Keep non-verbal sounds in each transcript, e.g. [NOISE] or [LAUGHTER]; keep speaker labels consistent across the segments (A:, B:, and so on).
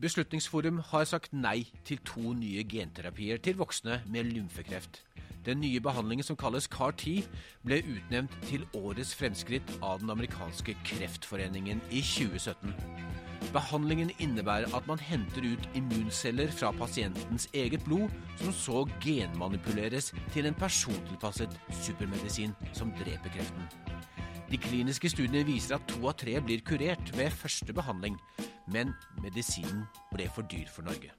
A: Beslutningsforum har sagt nei til to nye genterapier til voksne med lymfekreft. Den nye behandlingen som kalles CAR-10, ble utnevnt til årets fremskritt av den amerikanske kreftforeningen i 2017. Behandlingen innebærer at man henter ut immunceller fra pasientens eget blod, som så genmanipuleres til en persontilpasset supermedisin som dreper kreften. De kliniske studiene viser at to av tre blir kurert ved første behandling, men medisinen ble for dyr for Norge.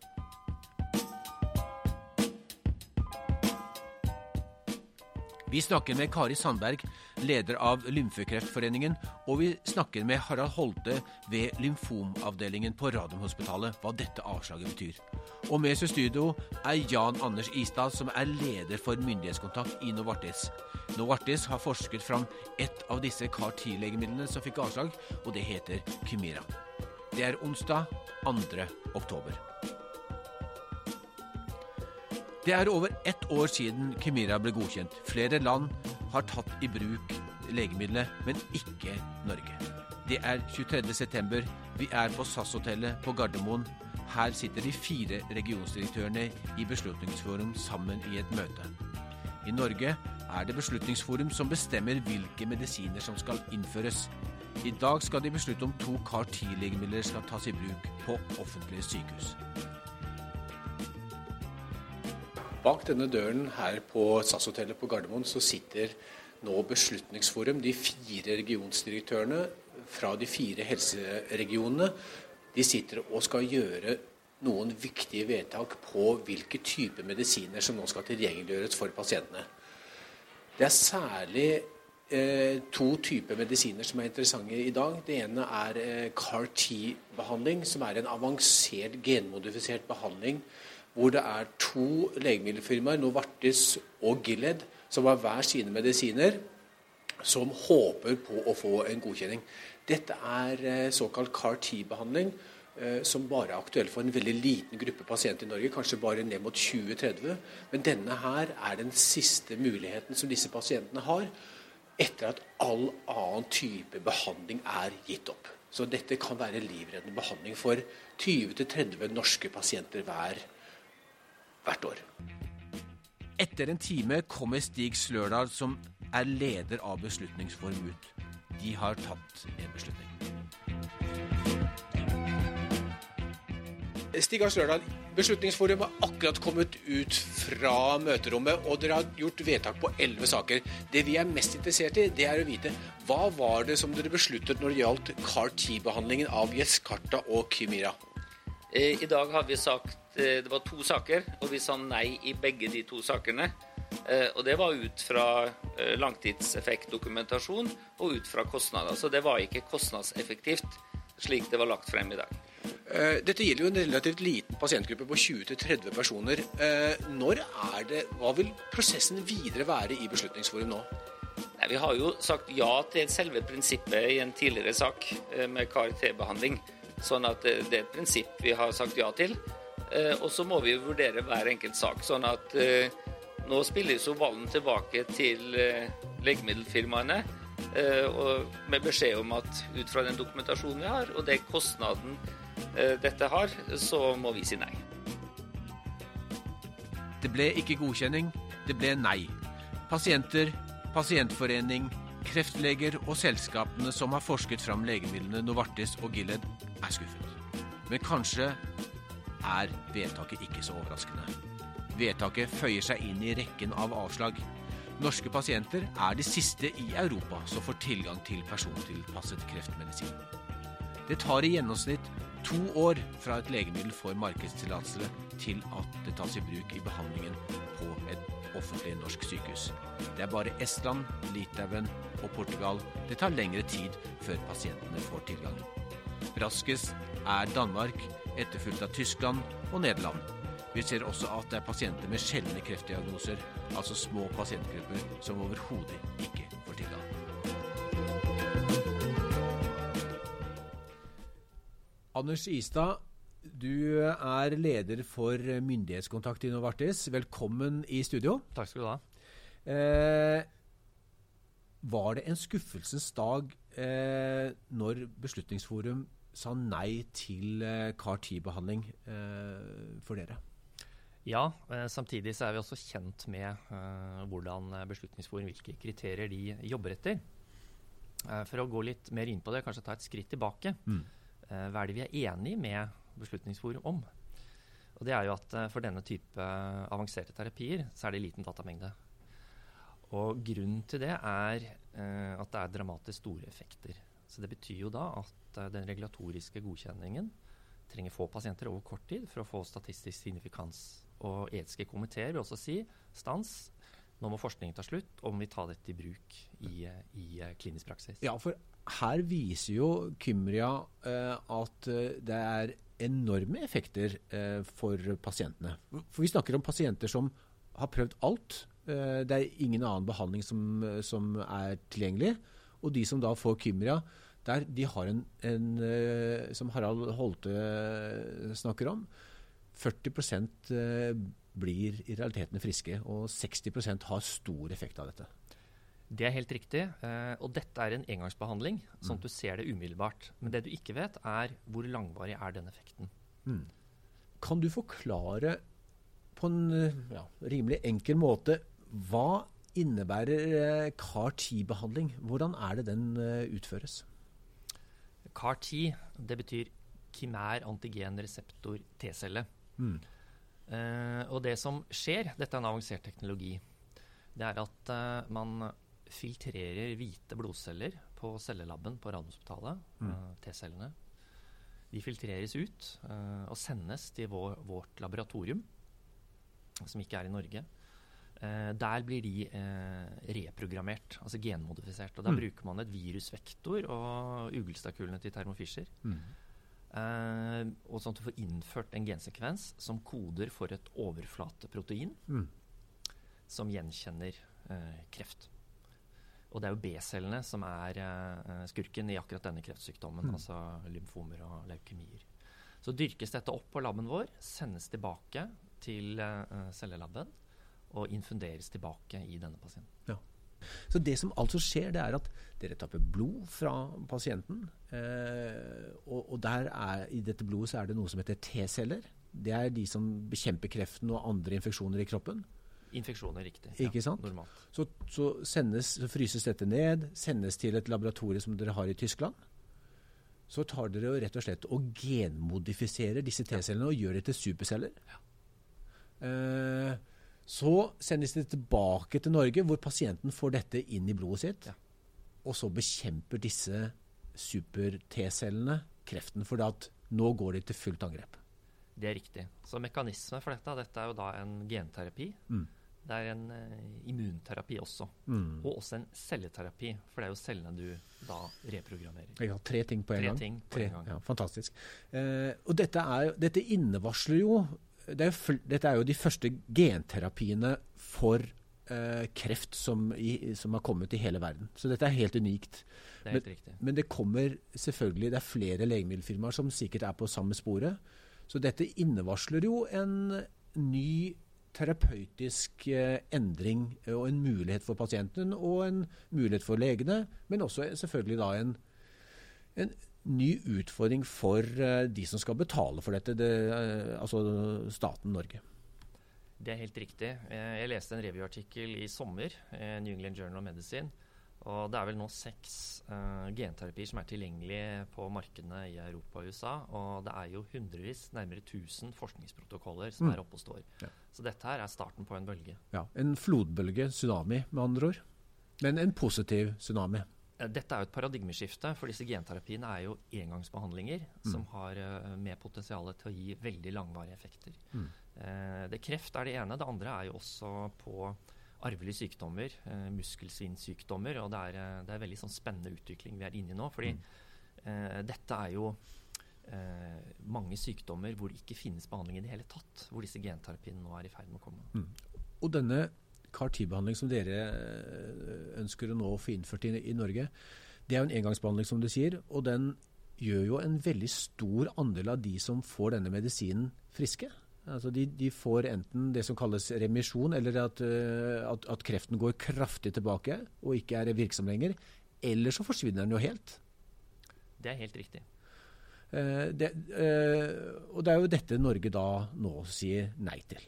A: Vi snakker med Kari Sandberg, leder av Lymfekreftforeningen, og vi snakker med Harald Holte ved lymfomavdelingen på Radiumhospitalet hva dette avslaget betyr. Og med oss i studio er Jan Anders Istad, som er leder for myndighetskontakt i Novartis. Novartis har forsket fram et av disse CAR-10-legemidlene som fikk avslag, og det heter Kymira. Det er onsdag 2. oktober. Det er over ett år siden Kemira ble godkjent. Flere land har tatt i bruk legemiddelet, men ikke Norge. Det er 23.9. Vi er på SAS-hotellet på Gardermoen. Her sitter de fire regionsdirektørene i Beslutningsforum sammen i et møte. I Norge er det Beslutningsforum som bestemmer hvilke medisiner som skal innføres. I dag skal de beslutte om to CAR-10-legemidler skal tas i bruk på offentlige sykehus. Bak denne døren her på SAS-hotellet på Gardermoen så sitter nå Beslutningsforum, de fire regionsdirektørene fra de fire helseregionene. De sitter og skal gjøre noen viktige vedtak på hvilke typer medisiner som nå skal tilgjengeliggjøres for pasientene. Det er særlig to typer medisiner som er interessante i dag. Det ene er eh, CAR-T-behandling, som er en avansert genmodifisert behandling hvor det er to legemiddelfirmaer, Novartis og Gilead, som har hver sine medisiner, som håper på å få en godkjenning. Dette er eh, såkalt CAR-10-behandling, eh, som bare er aktuell for en veldig liten gruppe pasienter i Norge, kanskje bare ned mot 20-30. Men denne her er den siste muligheten som disse pasientene har, etter at all annen type behandling er gitt opp. Så dette kan være livreddende behandling for 20-30 norske pasienter hver hvert år. Etter en time kommer Stig Slørdal, som er leder av Beslutningsforum ut. De har tatt en beslutning. Stig Slørdal, Beslutningsforum har akkurat kommet ut fra møterommet, og dere har gjort vedtak på elleve saker. Det vi er mest interessert i, det er å vite hva var det som dere besluttet når det gjaldt CAR-10-behandlingen av Yescarta og Kymira?
B: Eh, I dag har vi sagt eh, det var to saker, og vi sa nei i begge de to sakene. Eh, og det var ut fra langtidseffektdokumentasjon og ut fra kostnader. Så det var ikke kostnadseffektivt slik det var lagt frem i dag.
A: Dette gjelder jo en relativt liten pasientgruppe på 20-30 personer. Når er det, Hva vil prosessen videre være i Beslutningsforum nå?
B: Nei, vi har jo sagt ja til selve prinsippet i en tidligere sak med KRT-behandling. Sånn at det er et prinsipp vi har sagt ja til. Eh, og så må vi vurdere hver enkelt sak. Sånn at eh, nå spilles jo ballen tilbake til eh, legemiddelfirmaene. med beskjed om at ut fra den dokumentasjonen vi har, og det kostnaden dette har, så må vi si nei.
A: Det ble ikke godkjenning, det ble nei. Pasienter, pasientforening, kreftleger og selskapene som har forsket fram legemidlene Novartis og Gilead, er skuffet. Men kanskje er vedtaket ikke så overraskende. Vedtaket føyer seg inn i rekken av avslag. Norske pasienter er de siste i Europa som får tilgang til persontilpasset kreftmedisin. Det tar i gjennomsnitt to år fra et legemiddel får markedstillatelse til at det tas i bruk i behandlingen på et offentlig norsk sykehus. Det er bare Estland, Litauen og Portugal det tar lengre tid før pasientene får tilgang. Raskest er Danmark, etterfulgt av Tyskland og Nederland. Vi ser også at det er pasienter med sjeldne kreftdiagnoser, altså små pasientgrupper, som overhodet ikke Anders Istad, du er leder for myndighetskontakt i Novartis. Velkommen i studio.
C: Takk skal du ha.
A: Eh, var det en skuffelsens dag eh, når Beslutningsforum sa nei til CAR-10-behandling for dere?
C: Ja, samtidig så er vi også kjent med hvordan Beslutningsforum, hvilke kriterier de jobber etter. For å gå litt mer inn på det, kanskje ta et skritt tilbake. Mm. Hva er det vi er enige med Beslutningsforum om? Og det er jo at For denne type avanserte terapier så er det liten datamengde. Og grunnen til det er eh, at det er dramatisk store effekter. Så det betyr jo da at eh, den regulatoriske godkjenningen trenger få pasienter over kort tid for å få statistisk signifikans. Og etiske komiteer vil også si stans. Nå må forskningen ta slutt, og må vi ta dette i bruk i, i eh, klinisk praksis.
A: Ja, for her viser jo Kymria eh, at eh, det er enorme effekter eh, for pasientene. For vi snakker om pasienter som har prøvd alt Eh, det er ingen annen behandling som, som, er tilgjengelig. Og de som da får Kymria, der, de har en, en eh, som Harald Holte eh, snakker om, 40% blir i realiteten friske, og 60% har stor effekt av dette.
C: Det er helt riktig. Og dette er en engangsbehandling, sånn at du ser det umiddelbart. Men det du ikke vet, er hvor langvarig er den effekten. Mm.
A: Kan du forklare på en ja, rimelig enkel måte hva innebærer eh, CAR-10-behandling? Hvordan er det den eh, utføres?
C: CAR-10 det betyr kimær antigen reseptor T-celle. Mm. Uh, og det som skjer, dette er en avansert teknologi, det er at uh, man filtrerer hvite blodceller på cellelaben på Radiumhospitalet, mm. uh, T-cellene. De filtreres ut og sendes til vår, vårt laboratorium, som ikke er i Norge. Uh, der blir de uh, reprogrammert, altså genmodifisert. og Da mm. bruker man et virusvektor og uglestakulene til Thermo Fisher. Mm. Eh, og sånn at du får innført en gensekvens som koder for et overflateprotein mm. som gjenkjenner eh, kreft. Og det er jo B-cellene som er eh, skurken i akkurat denne kreftsykdommen, mm. altså lymfomer og leukemier. Så dyrkes dette opp på laben vår, sendes tilbake til eh, cellelaben og infunderes tilbake i denne pasienten. Ja.
A: Så det som altså skjer, det er at dere tapper blod fra pasienten. Eh, og, og er, i dette blodet så er det noe som heter T-celler. Det er de som bekjemper kreften og andre infeksjoner i kroppen.
C: Infeksjoner, riktig.
A: Ikke sant? Normalt. Så, så, sendes, så fryses dette ned, sendes til et laboratorium som dere har i Tyskland. Så tar dere rett og slett og genmodifiserer disse T-cellene og gjør det til superceller. Ja. Eh, så sendes det tilbake til Norge, hvor pasienten får dette inn i blodet sitt. Ja. Og så bekjemper disse super-T-cellene kreften, for at nå går de til fullt angrep.
C: Det er riktig. Så mekanisme for dette, dette er jo da en genterapi. Mm. Det er en uh, immunterapi også. Mm. Og også en celleterapi, for det er jo cellene du da reprogrammerer.
A: Ja, tre ting på en
C: tre
A: gang.
C: Ting på tre, en gang.
A: Ja, fantastisk. Uh, og dette, er, dette innevarsler jo det er, dette er jo de første genterapiene for eh, kreft som, i, som, har kommet i hele verden. Så dette er helt unikt.
C: Det er helt men, riktig.
A: men det kommer selvfølgelig Det er flere legemiddelfirmaer som sikkert er på samme sporet. Så dette innevarsler jo en ny terapeutisk eh, endring og en mulighet for pasienten og en mulighet for legene, men også selvfølgelig da en, en ny utfordring for eh, de som skal betale for dette, det, eh, altså staten Norge.
C: Det er helt riktig. Jeg leste en revyartikkel i sommer, New England Journal of Medicine. Og det er vel nå seks uh, genterapier som er tilgjengelige på markedene i Europa og USA. Og det er jo hundrevis, nærmere 1000 forskningsprotokoller som mm. er oppe og står. Ja. Så dette her er starten på en bølge.
A: Ja, En flodbølge, tsunami med andre ord. Men en positiv tsunami.
C: Eh, dette er jo et paradigmeskifte, for disse genterapiene er jo engangsbehandlinger mm. som har uh, med potensial til å gi veldig langvarige effekter. Mm. Uh, det Kreft er det ene. Det andre er jo også på arvelige sykdommer, eh, muskelsvinnsykdommer. Og det er, det er veldig sånn spennende utvikling vi er inne i nå. fordi mm. dette er jo mange sykdommer hvor det ikke finnes behandling i det hele tatt. Hvor disse genterapiene nå er i ferd med å komme.
A: Mm. Og denne CAR-10-behandling som dere eh, ønsker å nå få innført i, i, Norge, det er jo en engangsbehandling, som du sier. Og den gjør jo en veldig stor andel av de som får denne medisinen, friske. Altså de, de får enten det som kalles remisjon, eller at, eh, at, at, kreften går kraftig tilbake og ikke er virksom lenger. Eller så forsvinner den jo helt.
C: Det er helt riktig.
A: Eh, det, eh, og det er jo dette Norge da nå sier nei til.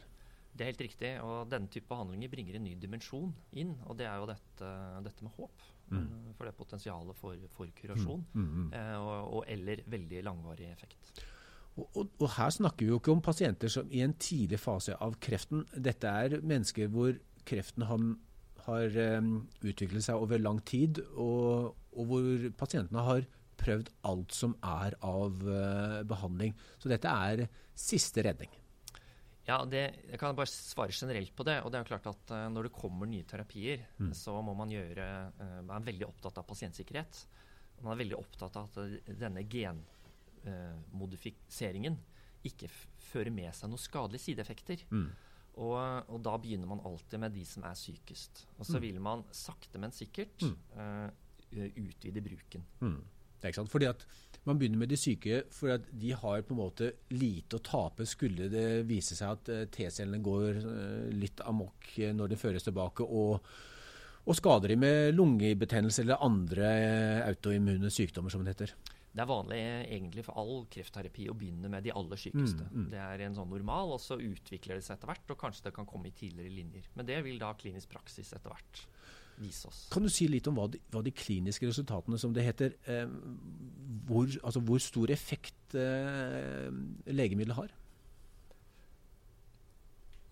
C: Det er helt riktig. og Denne type behandlinger bringer en ny dimensjon inn. Og det er jo dette, dette med håp. Mm. For det potensialet for, for kurasjon. Mm, mm, mm. eh, og, og, eller veldig langvarig effekt.
A: Og, og, og, her snakker vi jo ikke om pasienter som i en tidlig fase av kreften. Dette er mennesker hvor kreften har, har um, utviklet seg over lang tid, og, og hvor pasientene har prøvd alt som er av uh, behandling. Så dette er siste redning.
C: Ja, det, Jeg kan bare svare generelt på det. og det er jo klart at uh, Når det kommer nye terapier, mm. så må man gjøre uh, Man er veldig opptatt av pasientsikkerhet. Man er veldig opptatt av at denne denne genmodifiseringen ikke fører med seg noen skadelige sideeffekter. Mm. Og, og, da begynner man alltid med de som er sykest. Og så mm. vil man sakte, men sikkert mm. utvide bruken.
A: Mm. Det er ikke sant? Fordi at man begynner med de syke for at de har på en måte lite å tape skulle det vise seg at eh, T-cellene går eh, litt amok eh, når de føres tilbake, og, og skader de med lungebetennelse eller andre autoimmune sykdommer, som det heter.
C: Det er vanlig egentlig for all kreftterapi å begynne med de aller sykeste. Mm, mm. Det er en sånn normal, og så utvikler det seg etter hvert, og kanskje det kan komme i tidligere linjer. Men det vil da klinisk praksis etter hvert vise oss.
A: Kan du si litt om hva de, hva de kliniske resultatene, som det heter, eh, hvor, altså hvor, stor effekt eh, legemiddelet har?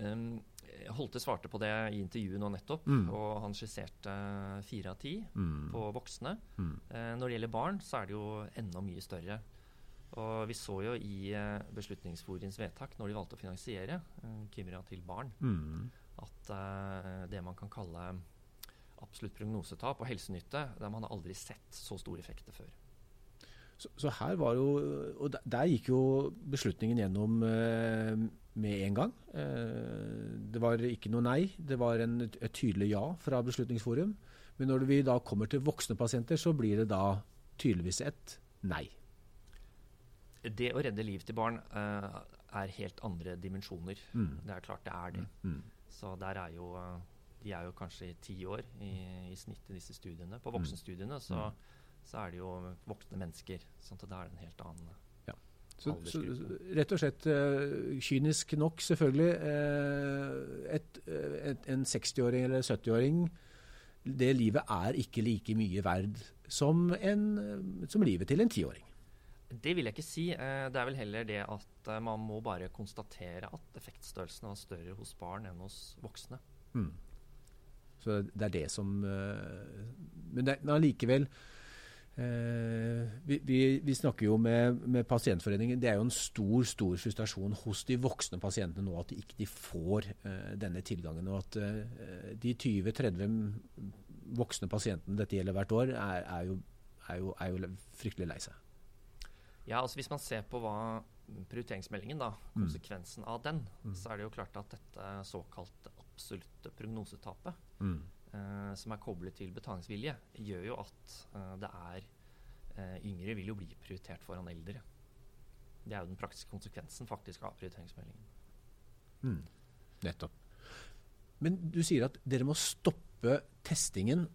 C: Um, Holte svarte på det i intervjuet nå nettopp, mm. og han skisserte fire av ti mm. på voksne. Mm. Eh, når det gjelder barn, så er det jo enda mye større. Og vi så jo i eh, Beslutningsforums vedtak, når de valgte å finansiere eh, Kymra til barn, mm. at eh, det man kan kalle absolutt prognosetap og helsenytte, der man har aldri sett så store effekter før.
A: Så, så, her var jo Og der, der gikk jo beslutningen gjennom eh, med en gang. Eh, det var ikke noe nei, det var en, et tydelig ja fra Beslutningsforum. Men når vi da kommer til voksne pasienter, så blir det da tydeligvis et nei.
C: Det å redde liv til barn eh, er helt andre dimensjoner. Mm. Det er klart det er det. Mm. Så der er jo eh, de er jo kanskje ti år i, i snitt i disse studiene. På mm. voksenstudiene så, mm. så, er det jo voksne mennesker. sånn at det er en helt annen.
A: Så, så, rett og slett uh, kynisk nok, selvfølgelig. Uh, et, uh, et, en 60-åring eller 70-åring Det livet er ikke like mye verd som, en, som livet til en tiåring.
C: Det vil jeg ikke si. Det er vel heller det at man må bare konstatere at effektstørrelsen var større hos barn enn hos voksne. Mm.
A: Så det er det som eh, Men, det, allikevel eh, vi, vi, vi, snakker jo med, med, Pasientforeningen. Det er jo en stor stor frustrasjon hos de voksne pasientene nå at de ikke de får eh, denne tilgangen. Og at eh, de 20-30 voksne pasientene dette gjelder hvert år, er, er, jo, er, jo, er jo, fryktelig lei seg.
C: Ja, altså Hvis man ser på hva prioriteringsmeldingen, da, mm. konsekvensen mm. av den, mm. så er det jo klart at dette såkalte absolutte prognosetapet, mm. Eh, som er koblet til betalingsvilje, gjør jo at eh, det er eh, Yngre vil jo bli prioritert foran eldre. Det er jo den praktiske konsekvensen faktisk av prioriteringsmeldingen.
A: Mm. Nettopp. Men du sier at dere må stoppe testingen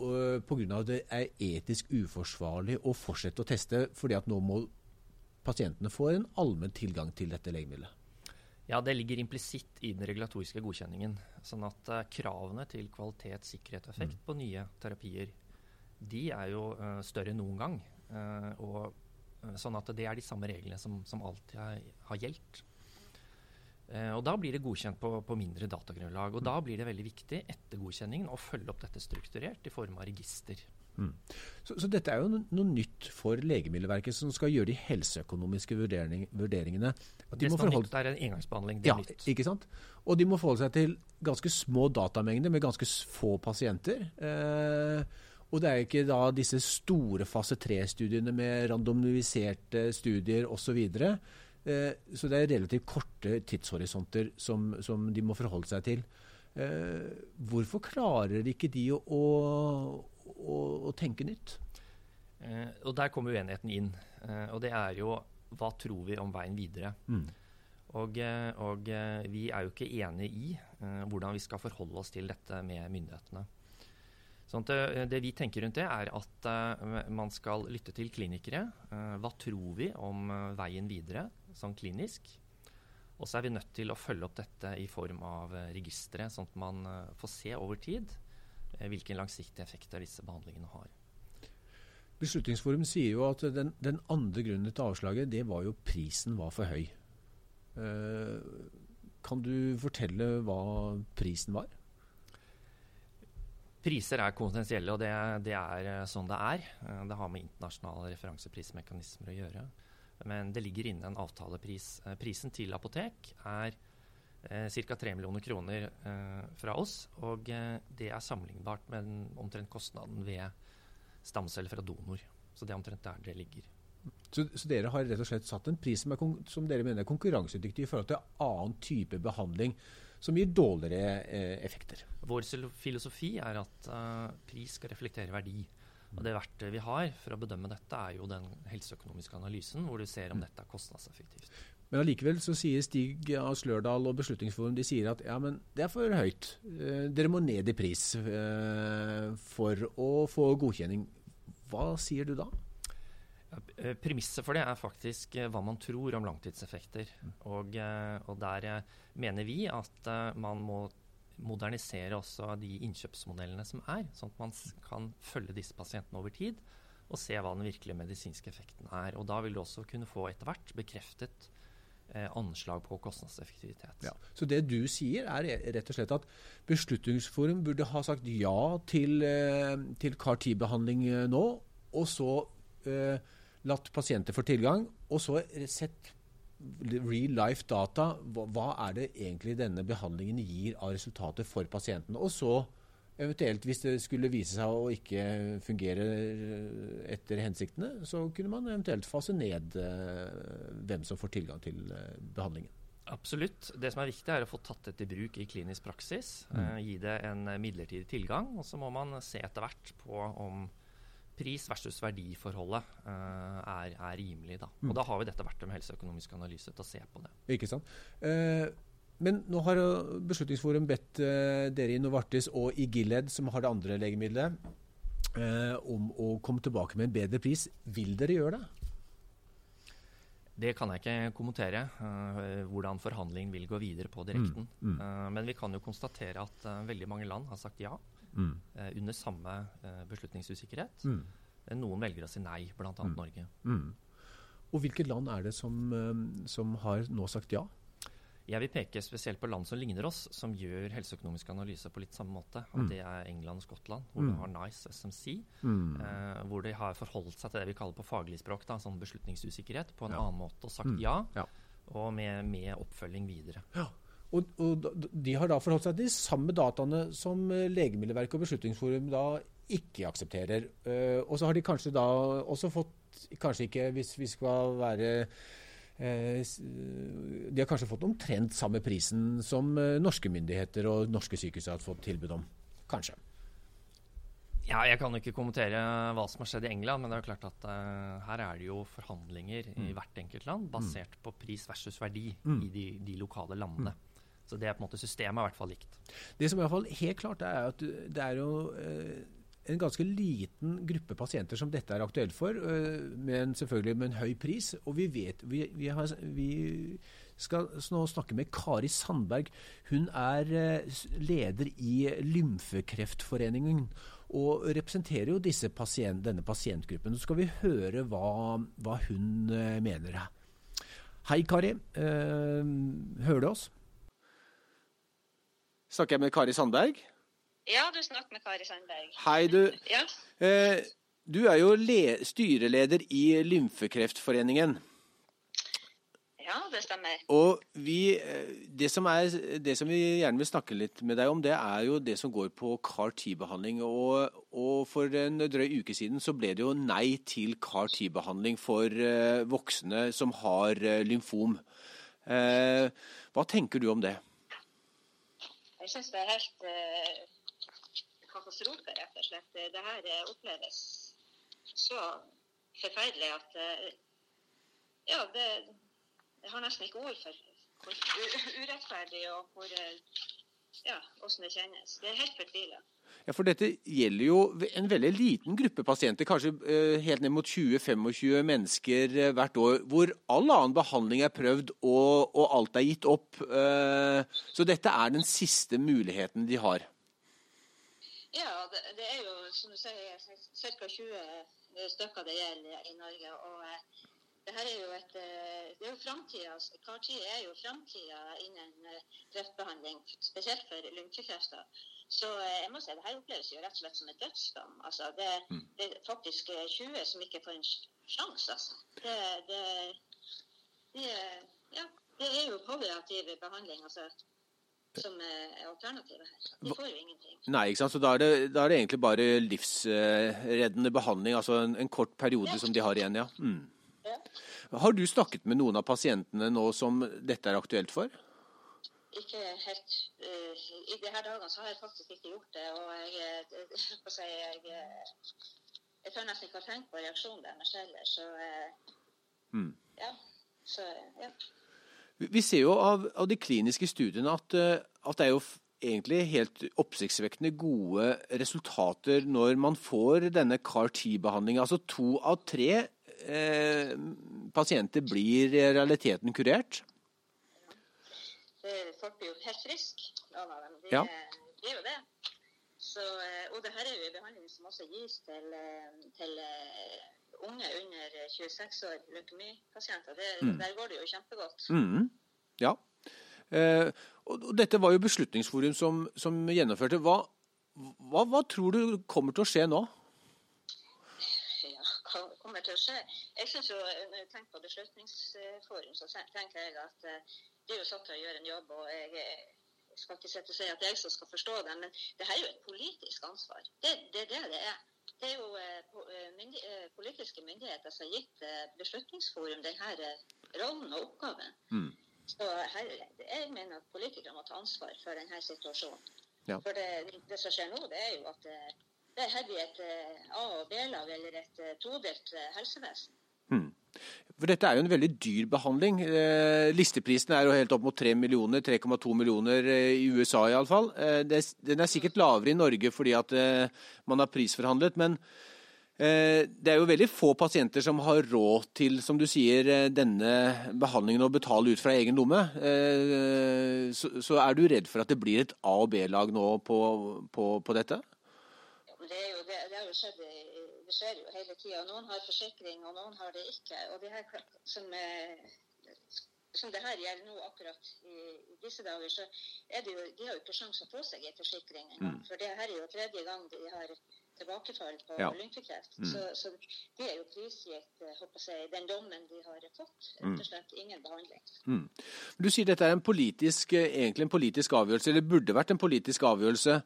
A: pga. at det er etisk uforsvarlig å fortsette å teste, fordi at nå må pasientene få en allmenn tilgang til dette legemiddelet.
C: Ja, det ligger implisitt i den regulatoriske godkjenningen. Sånn at uh, kravene til kvalitet, sikkerhet og effekt mm. på nye terapier, de er jo uh, større enn noen gang. Uh, og sånn at det er de samme reglene som, som alltid har, har gjeldt. og da blir det godkjent på, på, mindre datagrunnlag. Og da blir det veldig viktig etter godkjenningen å følge opp dette strukturert i form av register. Mm.
A: Så, så, dette er jo noe, noe nytt for Legemiddelverket, som skal gjøre de helseøkonomiske vurdering, vurderingene.
C: De det må forholde... nytt, er en engangsbehandling. Det er ja, nytt.
A: Ikke sant? Og de må forholde seg til ganske små datamengder med ganske få pasienter. Eh, og det er ikke da disse store fase 3-studiene med randomiserte studier osv. Så, eh, så det er relativt korte tidshorisonter som, som de må forholde seg til. Eh, hvorfor klarer ikke de å, å, å tenke nytt?
C: Eh, og Der kommer uenigheten inn. Eh, og det er jo hva tror vi om veien videre? Mm. Og, eh, og, eh, vi er jo ikke enige i eh, hvordan vi skal forholde oss til dette med myndighetene. Sånn det, det, vi tenker rundt det, er at uh, man skal lytte til klinikere. Uh, hva tror vi om uh, veien videre sånn klinisk? Og så er vi nødt til å følge opp dette i form av registre, sånn at man får se over tid hvilken langsiktig effekt disse behandlingene har.
A: Beslutningsforum sier jo at den, den, andre grunnen til avslaget, det var jo prisen var for høy. kan du fortelle hva prisen var?
C: Priser er konfidensielle, og det, det, er eh, sånn det er. Eh, det har med internasjonale referanseprismekanismer å gjøre. Men det ligger inne en avtalepris. Eh, prisen til apotek er eh, ca. 3 millioner kroner eh, fra oss. Og eh, det er sammenlignbart med den, omtrent kostnaden ved stamceller fra donor. Så det er omtrent der det ligger.
A: Så, så, dere har rett og slett satt en pris som, er, som dere mener er konkurransedyktig i forhold til annen type behandling som gir dårligere eh, effekter.
C: Vår filosofi er at uh, pris skal reflektere verdi. Og Det verktøyet vi har for å bedømme dette, er jo den helseøkonomiske analysen, hvor du ser om mm. dette er kostnadseffektivt.
A: Men allikevel så sier Stig av Slørdal og Beslutningsforum de sier at ja, men det er for høyt. Eh, dere må ned i pris eh, for å få godkjenning. Hva sier du da?
C: Premisset for det er faktisk hva man tror om langtidseffekter. Mm. Og, og der mener vi at man må modernisere også de innkjøpsmodellene som er, sånn at man kan følge disse pasientene over tid og se hva den virkelige medisinske effekten er. Og Da vil du også kunne få etter hvert bekreftet eh, anslag på kostnadseffektivitet.
A: Ja. Så det du sier er rett og slett at Beslutningsforum burde ha sagt ja til, eh, til CAR-10-behandling eh, nå, og så eh, latt pasienter få tilgang, og så sett real life data. Hva, hva, er det egentlig denne behandlingen gir av resultater for pasienten? Og så eventuelt, hvis det skulle vise seg å ikke fungere etter hensiktene, så kunne man eventuelt fase ned eh, hvem som får tilgang til eh, behandlingen.
C: Absolutt. Det som er viktig, er å få tatt dette i bruk i klinisk praksis. Mm. Eh, gi det en midlertidig tilgang. Og så må man se etter hvert på om pris versus verdiforholdet er, er, rimelig. Da. Og mm. da har vi dette verktøyet med helseøkonomisk analyse til å se på det.
A: Ikke sant. Uh, men nå har Beslutningsforum bedt uh, dere i Novartis og i Gilead, som har det andre legemiddelet, om å komme tilbake med en bedre pris. Vil dere gjøre det?
C: Det kan jeg ikke kommentere, hvordan forhandlingen vil gå videre på direkten. Mm, mm. men vi kan jo konstatere at veldig mange land har sagt ja mm. eh, under samme eh, beslutningsusikkerhet. Mm. Eh, noen velger å si nei, bl.a. Mm. Norge.
A: Mm. Og Hvilke land er det som, eh, som, har nå sagt ja?
C: Jeg vil peke spesielt på land som ligner oss, som gjør helseøkonomisk analyse på litt samme måte. og mm. Det er England og Skottland, hvor mm. du har NICE SMC. Mm. Eh, hvor de har forholdt seg til det vi kaller på faglig språk, da, sånn beslutningsusikkerhet, på en ja. annen måte og sagt ja. ja. Og med, med, oppfølging videre.
A: Ja. Og, og, De har da forholdt seg til de samme dataene som eh, Legemiddelverket og Beslutningsforum da ikke aksepterer. Uh, og så har de kanskje da også fått Kanskje ikke, hvis vi skal være De har kanskje fått omtrent samme prisen som uh, norske myndigheter og norske sykehus har fått tilbud om. Kanskje.
C: Ja, Jeg kan ikke kommentere hva som har skjedd i England, men det er klart at uh, her er det jo forhandlinger mm. i hvert enkelt land basert mm. på pris versus verdi mm. i de, de, lokale landene. Mm. Så det er på en måte systemet er i hvert fall likt.
A: Det som er i hvert fall helt klart, er at det er jo eh, en ganske liten gruppe pasienter som dette er aktuelt for, men selvfølgelig med en høy pris. Og vi vet Vi, vi, har, vi skal nå snakke med Kari Sandberg. Hun er leder i Lymfekreftforeningen og representerer jo pasient, denne pasientgruppen. Så skal vi høre hva, hva hun mener. Hei, Kari. hører du oss? Snakker jeg med Kari Sandberg?
D: Ja, du snakker med Kari Sandberg.
A: Hei, du.
D: Ja.
A: Eh, du er jo styreleder i Lymfekreftforeningen.
D: Ja, det stemmer.
A: Og vi, eh, det, som er, det som vi gjerne vil snakke litt med deg om, det er jo det som går på CAR-10-behandling. Og, og, for en drøy uke siden så ble det jo nei til CAR-10-behandling for uh, voksne som har uh, lymfom. Eh, hva tenker du om det?
D: Jeg syns det er helt eh, katastrofe, rett og slett. Det her eh, oppleves så forferdelig at eh, Ja, det Jeg har nesten ikke ord for hvor urettferdig og hvor ja, hvordan det kjennes. Det er helt fortvila.
A: Ja, For dette gjelder jo en veldig liten gruppe pasienter, kanskje eh, helt ned mot 20-25 mennesker eh, hvert år, hvor all annen behandling er prøvd og, og alt er gitt opp. Eh, så dette er den siste muligheten de har.
D: Ja, det, det er jo som du sier ca. 20 stykker det gjelder i Norge. og det her er jo et, det er jo framtida. CAR-10 er jo framtida innen kreftbehandling, spesielt for lungekrefter. Så eh, jeg må si, det her oppleves jo rett og slett som et dødsdom. Altså, det, mm. det, er faktisk 20 eh, som ikke får en sjanse, altså. Det, det, de, ja, det er jo palliativ behandling altså, som er alternativet her. De får jo ingenting.
A: Nei, ikke sant. Så da er det, da er egentlig bare livsreddende behandling, altså en, en kort periode som de har igjen, ja. Mm. ja. Har du snakket med noen av pasientene nå som dette er aktuelt for?
D: ikke helt uh, I disse dagene så har jeg faktisk ikke gjort det. Og jeg, [LAUGHS] jeg, jeg, jeg tør nesten ikke å tenkt på reaksjonen deres heller. Så uh, mm. ja. Så, ja.
A: Vi ser jo av, av de kliniske studiene at, at, det er jo egentlig helt oppsiktsvekkende gode resultater når man får denne CAR-10-behandlinga. Altså to av tre eh, pasienter blir i realiteten kurert
D: folk blir jo helt friske, noen av dem. De, ja. de er jo det. Så, eh, og det her er jo en behandling som også gis til, eh, til uh, unge under 26 år, leukemipasienter. Mm. Der går det jo kjempegodt.
A: Mm. Ja. Eh, og, dette var jo Beslutningsforum som, som gjennomførte. Hva, hva, hva, tror du kommer til å skje nå?
D: Ja, hva kommer til å skje? Jeg synes jo, Når jeg tenker på Beslutningsforum, så tenker jeg at de er jo satt til å gjøre en jobb. og jeg skal ikke sitte og si at jeg som skal forstå det, men det her er jo et politisk ansvar. Det, det er det det er. Det er jo eh, eh, myndig, eh, politiske myndigheter som har gitt Beslutningsforum denne rollen og oppgaven. Mm. Så her, jeg mener at politikere må ta ansvar for denne situasjonen. Ja. For det, det, som skjer nå, det er jo at det er her blir et A- og B-lag, eller et todelt helsevesen.
A: Mm. For dette er jo en veldig dyr behandling. Eh, listeprisen er jo helt opp mot 3 millioner, 3,2 millioner eh, i USA iallfall. Eh, den er sikkert lavere i Norge fordi at man har prisforhandlet. Men det er jo veldig få pasienter som har råd til, som du sier, denne behandlingen og betale ut fra egen lomme. Så, er du redd for at det blir et A- og B-lag nå på, på, på dette?
D: Det, jo, det, det har jo skjedd i det skjer jo hele tida. Noen har forsikring, og noen har det ikke. Og det her som, som det her gjelder nå akkurat i, i, disse dager, så er det jo, de har jo ikke sjanse å få seg en forsikring engang. Mm. For det her er jo tredje gang de har tilbakefall på ja. lymfekreft. Mm. Så, så, de er jo prisgitt håper jeg, den dommen de har fått. Rett og slett ingen behandling.
A: Mm. Du sier dette er en politisk, egentlig en politisk avgjørelse, eller burde vært en politisk avgjørelse.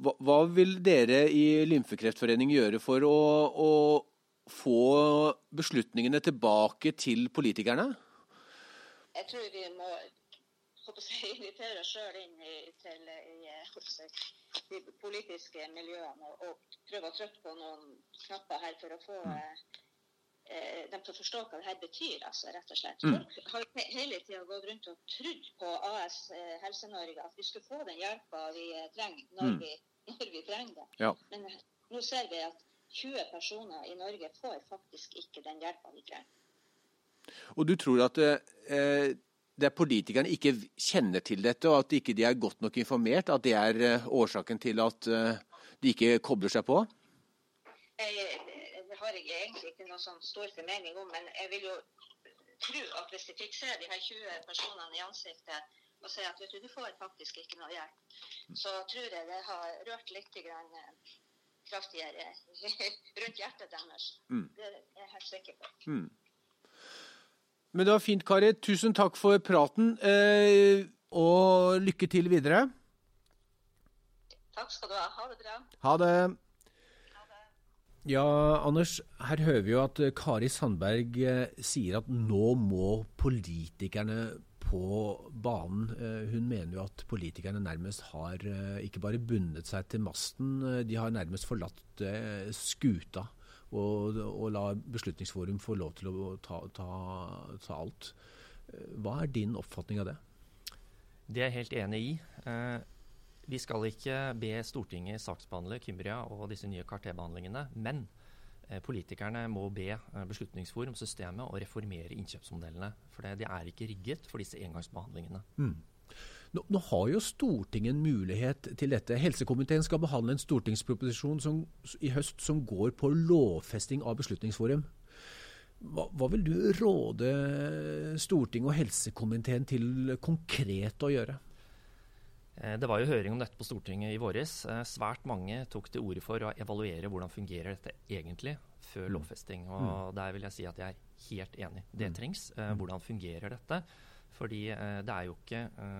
A: Hva, hva vil dere i Lymfekreftforeningen gjøre for å, å få beslutningene tilbake til politikerne?
D: Jeg tror vi må jeg, invitere oss sjøl inn i, til i, de politiske miljøene og, og, prøve å trykke på noen knapper her for å få eh, dem til å forstå hva det her betyr, altså, rett og slett. Mm. Folk har hele tida gått rundt og trodd på AS eh, Helse-Norge, at vi skulle få den hjelpa vi eh, trenger når, mm. vi, når vi trenger det.
A: Ja.
D: Men eh, nå ser vi at 20 personer i Norge får faktisk ikke den hjelpa de trenger.
A: Og du tror at eh, det er politikerne ikke kjenner til dette, og at ikke de er godt nok informert? At det er eh, årsaken til at eh, de ikke kobler seg på?
D: Jeg, har jeg egentlig ikke noe sånn stor formening om, men jeg vil jo tro at hvis de fikk se de her 20 personene i ansiktet og si at vet du, du får faktisk ikke noe hjelp, så tror jeg det har rørt litt grann eh, kraftigere [LAUGHS] rundt hjertet deres. Mm. Det er jeg helt sikker på. Mm.
A: Men det var fint, Kari. Tusen takk for praten, eh, og lykke til videre.
D: Takk skal du ha. Ha det bra.
A: Ha det. Ja, Anders, her hører vi jo at eh, Kari Sandberg eh, sier at nå må politikerne på banen. Eh, hun mener jo at politikerne nærmest har ikke bare bundet seg til masten, de har nærmest forlatt skuta og, og la Beslutningsforum få lov til å ta, ta, ta alt. Hva er din oppfatning av det?
C: Det er jeg helt enig i. Vi skal ikke be Stortinget saksbehandle Kymbria og disse nye KRT-behandlingene, men eh, politikerne må be eh, Beslutningsforum, systemet, å reformere innkjøpsmodellene. For de er ikke rigget for disse engangsbehandlingene.
A: Mm. Nå, nå, har jo Stortinget en mulighet til dette. Helsekomiteen skal behandle en stortingsproposisjon som, i høst som går på lovfesting av Beslutningsforum. Hva, hva, vil du råde Stortinget og helsekomiteen til konkret å gjøre?
C: Eh, det var jo høring om dette på Stortinget i våres. Eh, svært mange tok til orde for å evaluere hvordan fungerer dette egentlig før mm. lovfesting. Og mm. der vil jeg si at jeg er helt enig. Det mm. trengs. Eh. Hvordan fungerer dette? Fordi det er jo, ikke,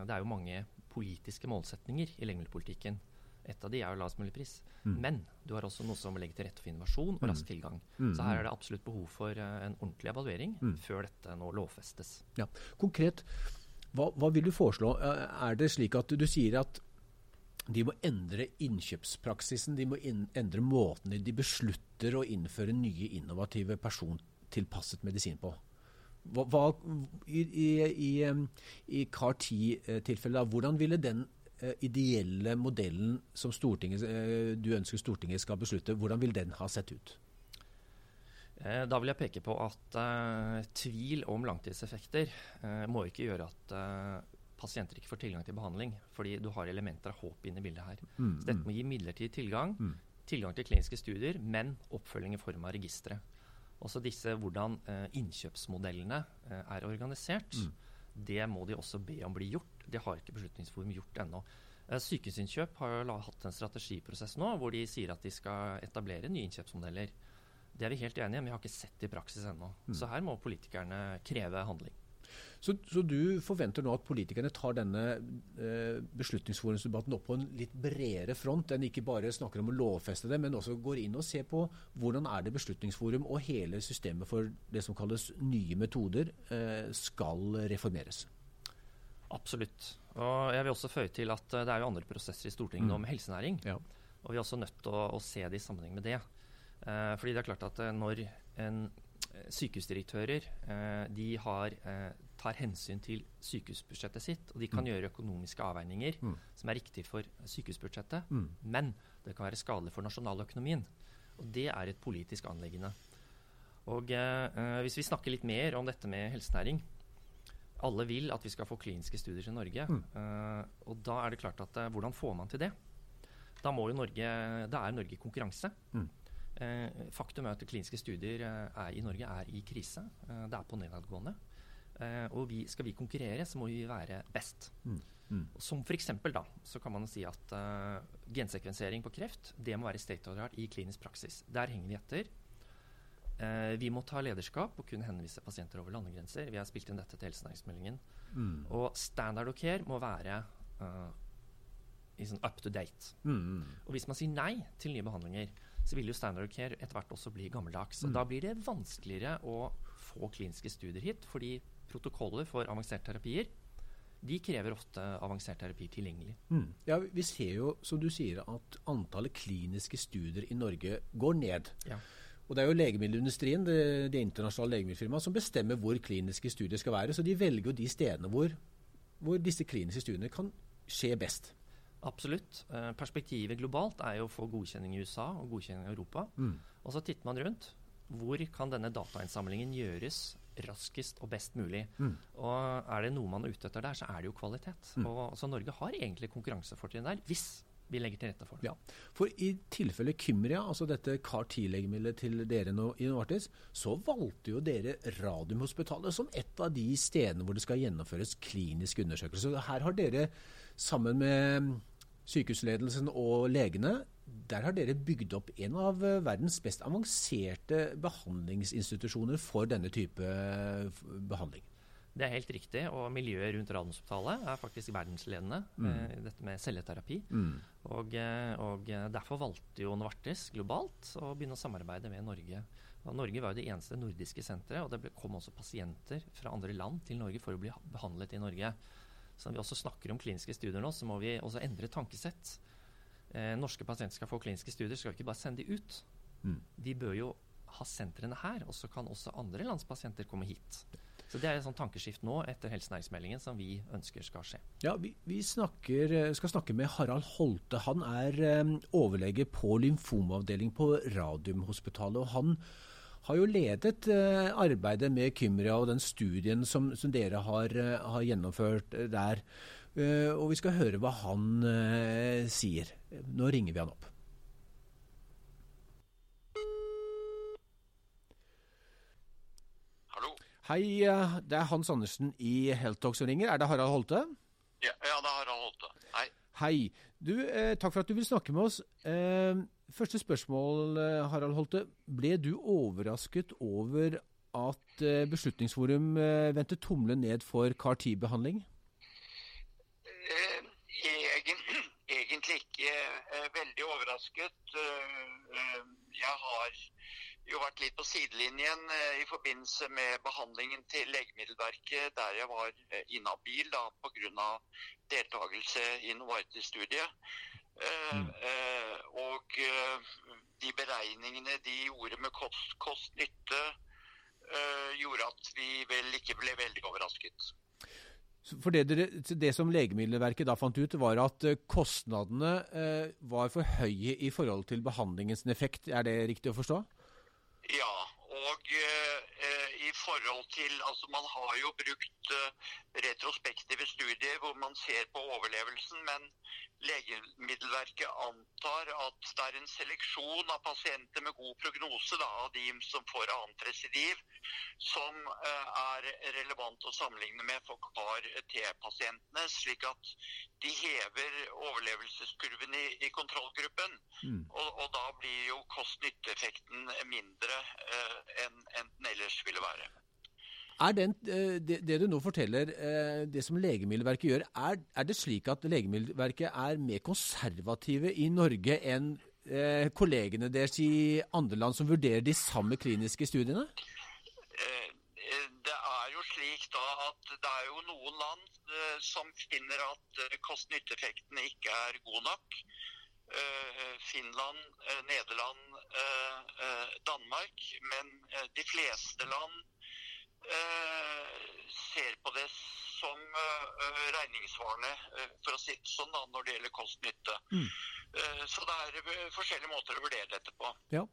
C: det er jo mange politiske målsetninger i legemiddelpolitikken. Et av de er jo lavest mulig pris. Men du har også noe som legger til rette for innovasjon og rask tilgang. Så her er det absolutt behov for en ordentlig evaluering før dette nå lovfestes.
A: Ja. Konkret, hva, hva, vil du foreslå? Er det slik at du sier at de må endre innkjøpspraksisen, de må endre måten de beslutter å innføre nye innovative persontilpasset medisin på? Hva, hva, I i, i, i CAR-10-tilfellet, hvordan ville den uh, ideelle modellen som uh, du ønsker Stortinget skal beslutte, hvordan vil den ha sett ut?
C: Eh, da vil jeg peke på at uh, tvil om langtidseffekter uh, må ikke gjøre at uh, pasienter ikke får tilgang til behandling. Fordi du har elementer av håp inne i bildet her. Mm, Så dette mm. må gi midlertidig tilgang. Mm. Tilgang til kliniske studier, men oppfølging i form av registre. Også disse hvordan innkjøpsmodellene er organisert. Mm. Det må de også be om bli gjort. Det har ikke Beslutningsforum gjort ennå. Sykehusinnkjøp har hatt en strategiprosess nå hvor de sier at de skal etablere nye innkjøpsmodeller. Det er vi helt enige i, men vi har ikke sett det i praksis ennå. Mm. Så her må politikerne kreve handling.
A: Så, så, du forventer nå at politikerne tar denne eh, beslutningsforumsdebatten opp på en litt bredere front enn ikke bare snakker om å lovfeste det, men også går inn og ser på hvordan er det Beslutningsforum og hele systemet for det som kalles nye metoder eh, skal reformeres?
C: Absolutt. Og jeg vil også føye til at eh, det er jo andre prosesser i Stortinget mm. nå med helsenæring. Ja. Og vi er også nødt til å, å se det i sammenheng med det. Eh, fordi det er klart at eh, når en eh, sykehusdirektører de har, tar hensyn til sykehusbudsjettet sitt, og de kan mm. gjøre økonomiske avveininger mm. som er riktig for sykehusbudsjettet, mm. men det kan være skadelig for nasjonaløkonomien. Og det er et politisk anleggende. Og eh, Hvis vi snakker litt mer om dette med helsenæring Alle vil at vi skal få kliniske studier til Norge. Mm. Eh, og Da er det klart at eh, hvordan får man til det? Da, må jo Norge, da er Norge i konkurranse. Mm. Eh, faktum er at kliniske studier eh, er, i Norge er i krise. Eh, det er på nedadgående. og vi, skal vi konkurrere, så må vi være best. Mm. Mm. Som f.eks. da, så kan man si at uh, gensekvensering på kreft det må være state of the art i klinisk praksis. Der henger vi etter. Uh, vi må ta lederskap og kunne henvise pasienter over landegrenser. Vi har spilt inn dette til helsenæringsmeldingen. Mm. Og standard of care må være uh, sånn up to date. Mm. Og hvis man sier nei til nye behandlinger, så vil jo standard care etter hvert også bli gammeldags. Og mm. Da blir det vanskeligere å få kliniske studier hit, fordi protokoller for avanserte terapier de krever ofte avansert terapi tilgjengelig. Mm.
A: Ja, Vi ser jo, som du sier, at antallet kliniske studier i Norge går ned. Ja. Og Det er jo legemiddelindustrien det, det internasjonale legemiddelfirmaet, som bestemmer hvor kliniske studier skal være. Så de velger jo de stedene hvor, hvor disse kliniske studiene kan skje best.
C: Absolutt. Eh, perspektivet globalt er jo å få godkjenning i USA og godkjenning i Europa. Mm. Og så titter man rundt. Hvor kan denne datainnsamlingen gjøres raskest og best mulig? Mm. Og er det noe man er ute etter der, så er det jo kvalitet. Mm. Og, så Norge har egentlig konkurransefortrinn der, hvis vi legger til rette for det.
A: Ja. For i tilfelle Kymria, altså dette CAR-10-legemiddelet til dere nå i Novartis, så valgte jo dere Radiumhospitalet som et av de stedene hvor det skal gjennomføres kliniske undersøkelser. Her har dere sammen med sykehusledelsen og legene, der har dere bygd opp en av eh, verdens best avanserte behandlingsinstitusjoner for denne type eh, behandling.
C: Det er helt riktig, og miljøet rundt Radiumhospitalet er faktisk verdensledende mm. med dette med celleterapi. Mm. Og, eh, og, Derfor valgte jo Novartis globalt å begynne å samarbeide med Norge. Og Norge var jo det eneste nordiske senteret, og det kom også pasienter fra andre land til Norge for å bli behandlet i Norge. Så når vi også snakker om kliniske studier nå, så må vi også endre tankesett. Eh, norske pasienter skal få kliniske studier, skal vi ikke bare sende de ut. Mm. De bør jo ha sentrene her, og så kan også andre lands pasienter komme hit. Så Det er et sånt tankeskift nå etter helsenæringsmeldingen som vi ønsker skal skje.
A: Ja, Vi, vi snakker, skal snakke med Harald Holte. Han er eh, overlege på lymfomavdeling på Radiumhospitalet. og han har jo ledet uh, arbeidet med Kymria og den studien som, som dere har, uh, har gjennomført uh, der. og vi skal høre hva han sier. Nå ringer vi han opp. Hallo? Hei, eh, det er Hans Andersen i Heltalk som ringer. Er det Harald Holte?
E: Ja, ja, det er Harald Holte. Hei.
A: Hei. Du, eh, takk for at du vil snakke med oss. Eh, første spørsmål, eh, Harald Holte. Ble du overrasket over at eh, Beslutningsforum eh, vendte tommelen ned for CAR-10-behandling?
E: Egen, [CLEARS THROAT] egentlig ikke veldig overrasket. Jeg har jo vært litt på sidelinjen eh, i forbindelse med behandlingen til Legemiddelverket, der jeg var eh, inhabil pga. deltakelse i Novartis-studiet. Eh, mm. Eh, og eh, de beregningene de gjorde med kost-nytte, kost eh, gjorde at vi vel ikke ble veldig overrasket.
A: For det, det, som Legemiddelverket da fant ut, var at kostnadene var for høye i forhold til behandlingens effekt. Er det riktig å forstå?
E: Ja, og eh, i forhold til Altså, man har jo brukt eh, retrospektive studier hvor man ser på overlevelsen, men Legemiddelverket antar at det er en seleksjon av pasienter med god prognose, da, av de som får annet residiv, som eh, er relevant å sammenligne med for CAR-T-pasientene, slik at de hever overlevelseskurven i, i kontrollgruppen. Mm. Og, og, da blir jo kost-nytte-effekten mindre eh, enn en den ellers ville være.
A: Er den, eh, det, det, du nå forteller, eh, det som Legemiddelverket gjør, er, er, det slik at Legemiddelverket er mer konservative i Norge enn eh, kollegene deres i andre land som vurderer de samme kliniske studiene?
E: Det er jo slik da at det er jo noen land som finner at kost-nytte-effekten ikke er god nok. Finland, Nederland, Danmark. Men de fleste land ser på det som eh, regningssvarende, eh, for å si det sånn, da, når det gjelder kost-nytte. Mm. Så det er forskjellige måter å vurdere dette på.
A: Ja.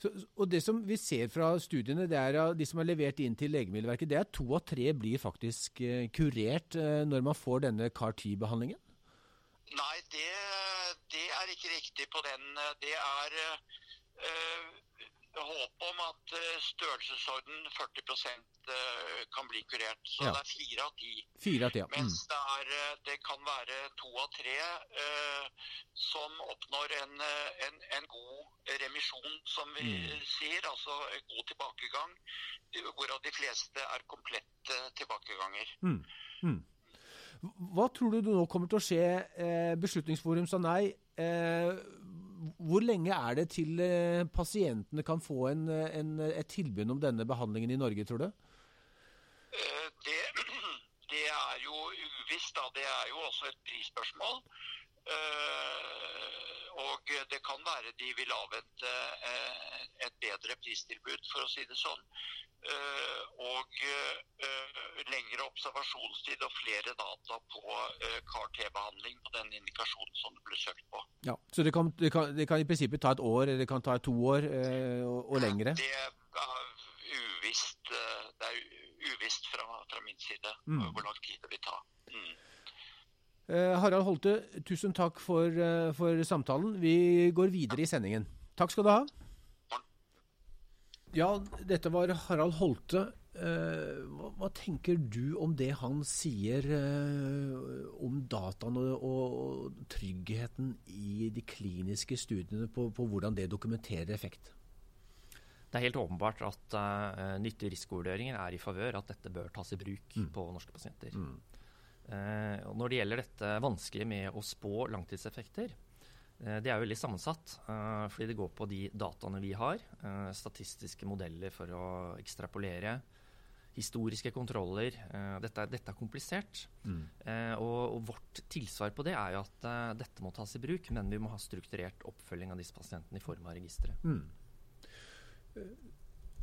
A: Så, og Det som vi ser fra studiene, det er de som er levert inn til Legemiddelverket, det er to av tre blir faktisk kurert når man får denne CAR-10-behandlingen?
E: Nei, det, det, er ikke riktig på den. Det er håp om at eh, størrelsesorden 40 eh, kan bli kurert. Så ja. det er fire av ti.
A: Fire av ti, ja.
E: Mm. Mens det, er, eh, det, kan være to av tre eh, som oppnår en, en, en, god remisjon, som vi mm. sier. Altså en god tilbakegang. Hvorav de fleste er komplette tilbakeganger. Mm. mm.
A: Hva tror du nå kommer til å skje? Beslutningsforum sa nei. Hvor lenge er det til eh, pasientene kan få en, en, et tilbud om denne behandlingen i Norge, tror du?
E: Eh, det, [CLEARS THROAT] det er jo uvisst, da. Det er jo også et prisspørsmål. Eh, og det kan være de vil avvente et bedre pristilbud, for å si det sånn. Eh, og eh, lengre observasjonstid og flere data på eh, CAR-T-behandling på den indikasjonen som det ble søkt på.
A: Ja, Så det kan, det, kan, det kan, i prinsippet ta et år, eller det kan ta to år og, og lengre?
E: Det er uvisst, det er uvisst fra, fra min side mm. hvor lang tid det vil ta. Mm.
A: Harald Holte, tusen takk for, for samtalen. Vi går videre i sendingen. Takk skal du ha. Ja, dette var Harald Holte. Eh, hva, hva, tenker du om det han sier eh, om dataene og, og, tryggheten i de kliniske studiene på, på, hvordan det dokumenterer effekt?
C: Det er helt åpenbart at uh, nyttige risikovurderinger er i favør at dette bør tas i bruk mm. på norske pasienter. Mm. Uh, når det gjelder dette vanskelige med å spå langtidseffekter, Eh, det er veldig sammensatt, uh, fordi det går på de dataene vi har. Uh, statistiske modeller for å ekstrapolere. Historiske kontroller. Dette, er, dette, er, komplisert. Mm. Og, og, vårt tilsvar på det er jo at dette må tas i bruk, men vi må ha strukturert oppfølging av disse pasientene i form av registre. Mm.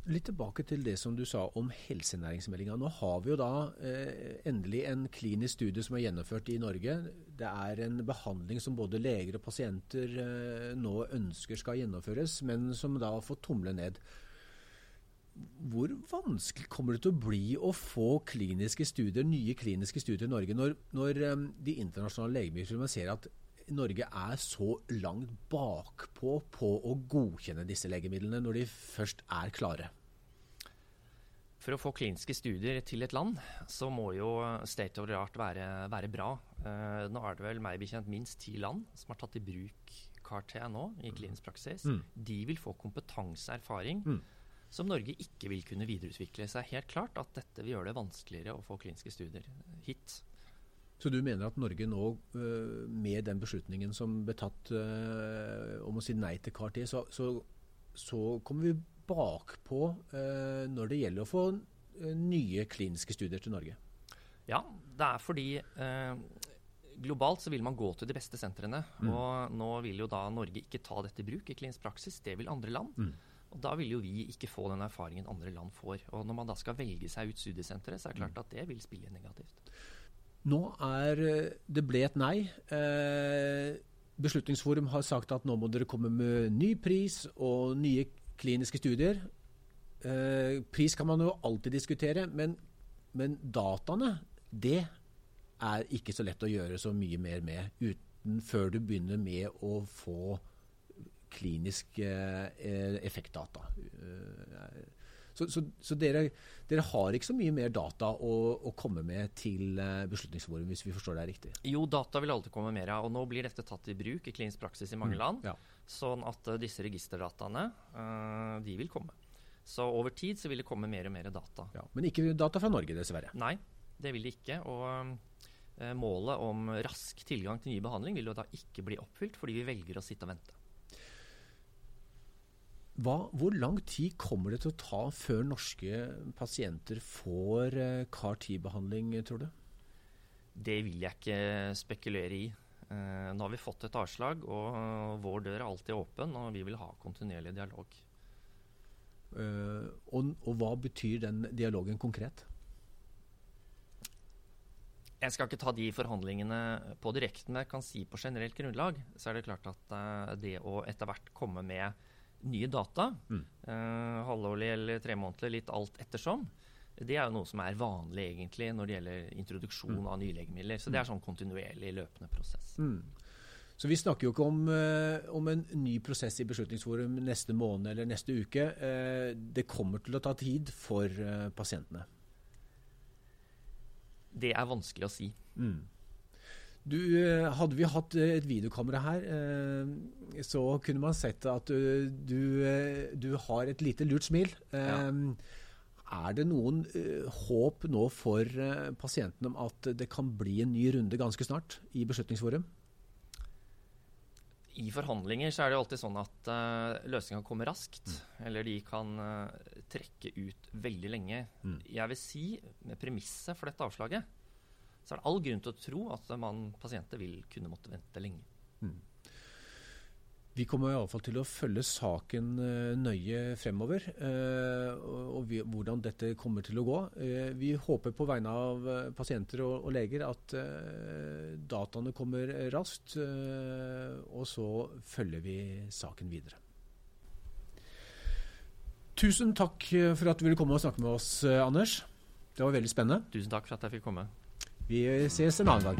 A: Litt tilbake til det som du sa om helsenæringsmeldinga. Nå har vi jo da eh, endelig en klinisk studie som er gjennomført i Norge. Det er en behandling som både leger og pasienter eh, nå ønsker skal gjennomføres, men som da fått tomle ned. Hvor vanskelig kommer det til å bli å få kliniske studier, nye kliniske studier i Norge, når, når eh, de internasjonale legemiddelfirmaene ser at Norge er så langt bakpå på å godkjenne disse legemidlene når de først er klare?
C: For å få kliniske studier til et land, så må jo state of the art være, være bra. Eh, nå er det vel meg bekjent minst ti land som har tatt i bruk CAR-T nå i klinisk praksis. Mm. De vil få kompetanseerfaring mm. som Norge ikke vil kunne videreutvikle. Så det er helt klart at dette vil gjøre det vanskeligere å få kliniske studier hit.
A: Så du mener at Norge nå, eh, med den beslutningen som ble tatt eh, om å si nei til CAR-T, så, så, så, kommer vi bakpå eh, når det gjelder å få nye kliniske studier til Norge?
C: Ja, det er fordi eh, globalt så vil man gå til de beste sentrene. Mm. Og nå vil jo da Norge ikke ta dette i bruk i klinisk praksis, det vil andre land. Mm. Og Da vil jo vi ikke få den erfaringen andre land får. Og Når man da skal velge seg ut studiesenteret, så er det klart mm. at det vil spille negativt.
A: Nå er eh, det ble et nei. Eh, Beslutningsforum har sagt at nå må dere komme med ny pris og nye kliniske studier. Eh, pris kan man jo alltid diskutere, men, men dataene, det er ikke så lett å gjøre så mye mer med uten før du begynner med å få klinisk effektdata. Så, så, så dere, dere, har ikke så mye mer data å, å komme med til eh, Beslutningsforum, hvis vi forstår det riktig?
C: Jo, data vil alltid komme mer av. Og nå blir dette tatt i bruk i klinisk praksis i mange mm, land. Ja. Sånn at uh, disse registerdataene, uh, de vil komme. Så over tid så vil det komme mer og mer data.
A: Ja, men ikke data fra Norge, dessverre?
C: Nei, det vil det ikke. Og målet om rask tilgang til ny behandling vil jo da ikke bli oppfylt, fordi vi velger å sitte og vente.
A: Hva, hvor lang tid kommer det til å ta før norske pasienter får eh, CAR-10-behandling, tror du?
C: Det vil jeg ikke spekulere i. Eh, nå har vi fått et avslag, og vår dør er alltid åpen, og vi vil ha kontinuerlig dialog.
A: Uh, og, og, hva betyr den dialogen konkret?
C: Jeg skal ikke ta de forhandlingene på direkten, men jeg kan si på generelt grunnlag så er det klart at det å etter hvert komme med nye data, mm. uh, halvårlig eller tremånedlig, litt alt ettersom, det er jo noe som er vanlig egentlig når det gjelder introduksjon mm. av nye legemidler. Så det er sånn kontinuerlig løpende prosess. Mm.
A: Så vi snakker jo ikke om, uh, om, en ny prosess i Beslutningsforum neste måned eller neste uke. Uh, det kommer til å ta tid for pasientene.
C: Det er vanskelig å si. Mm.
A: Du, eh, hadde vi hatt eh, et videokamera her, eh, så kunne man sett at du, du, du har et lite lurt smil. Ja. Er det noen håp nå for pasientene om at det kan bli en ny runde ganske snart i Beslutningsforum?
C: I forhandlinger så er det alltid sånn at uh, løsninga kommer raskt. Mm. Eller de kan trekke ut veldig lenge. Mm. Jeg vil si, med premisset for dette avslaget, så er det all grunn til å tro at man, pasienter vil kunne måtte vente lenge. Mm.
A: Vi kommer i alle fall til å følge saken uh, nøye fremover, uh, og hvordan dette kommer til å gå. Uh, vi håper på vegne av pasienter og, og leger at dataene kommer raskt, og så følger vi saken videre. Tusen takk for at du ville komme og snakke med oss, Anders. Det var veldig spennende.
C: Tusen takk for at jeg fikk komme.
A: 比谁是老的？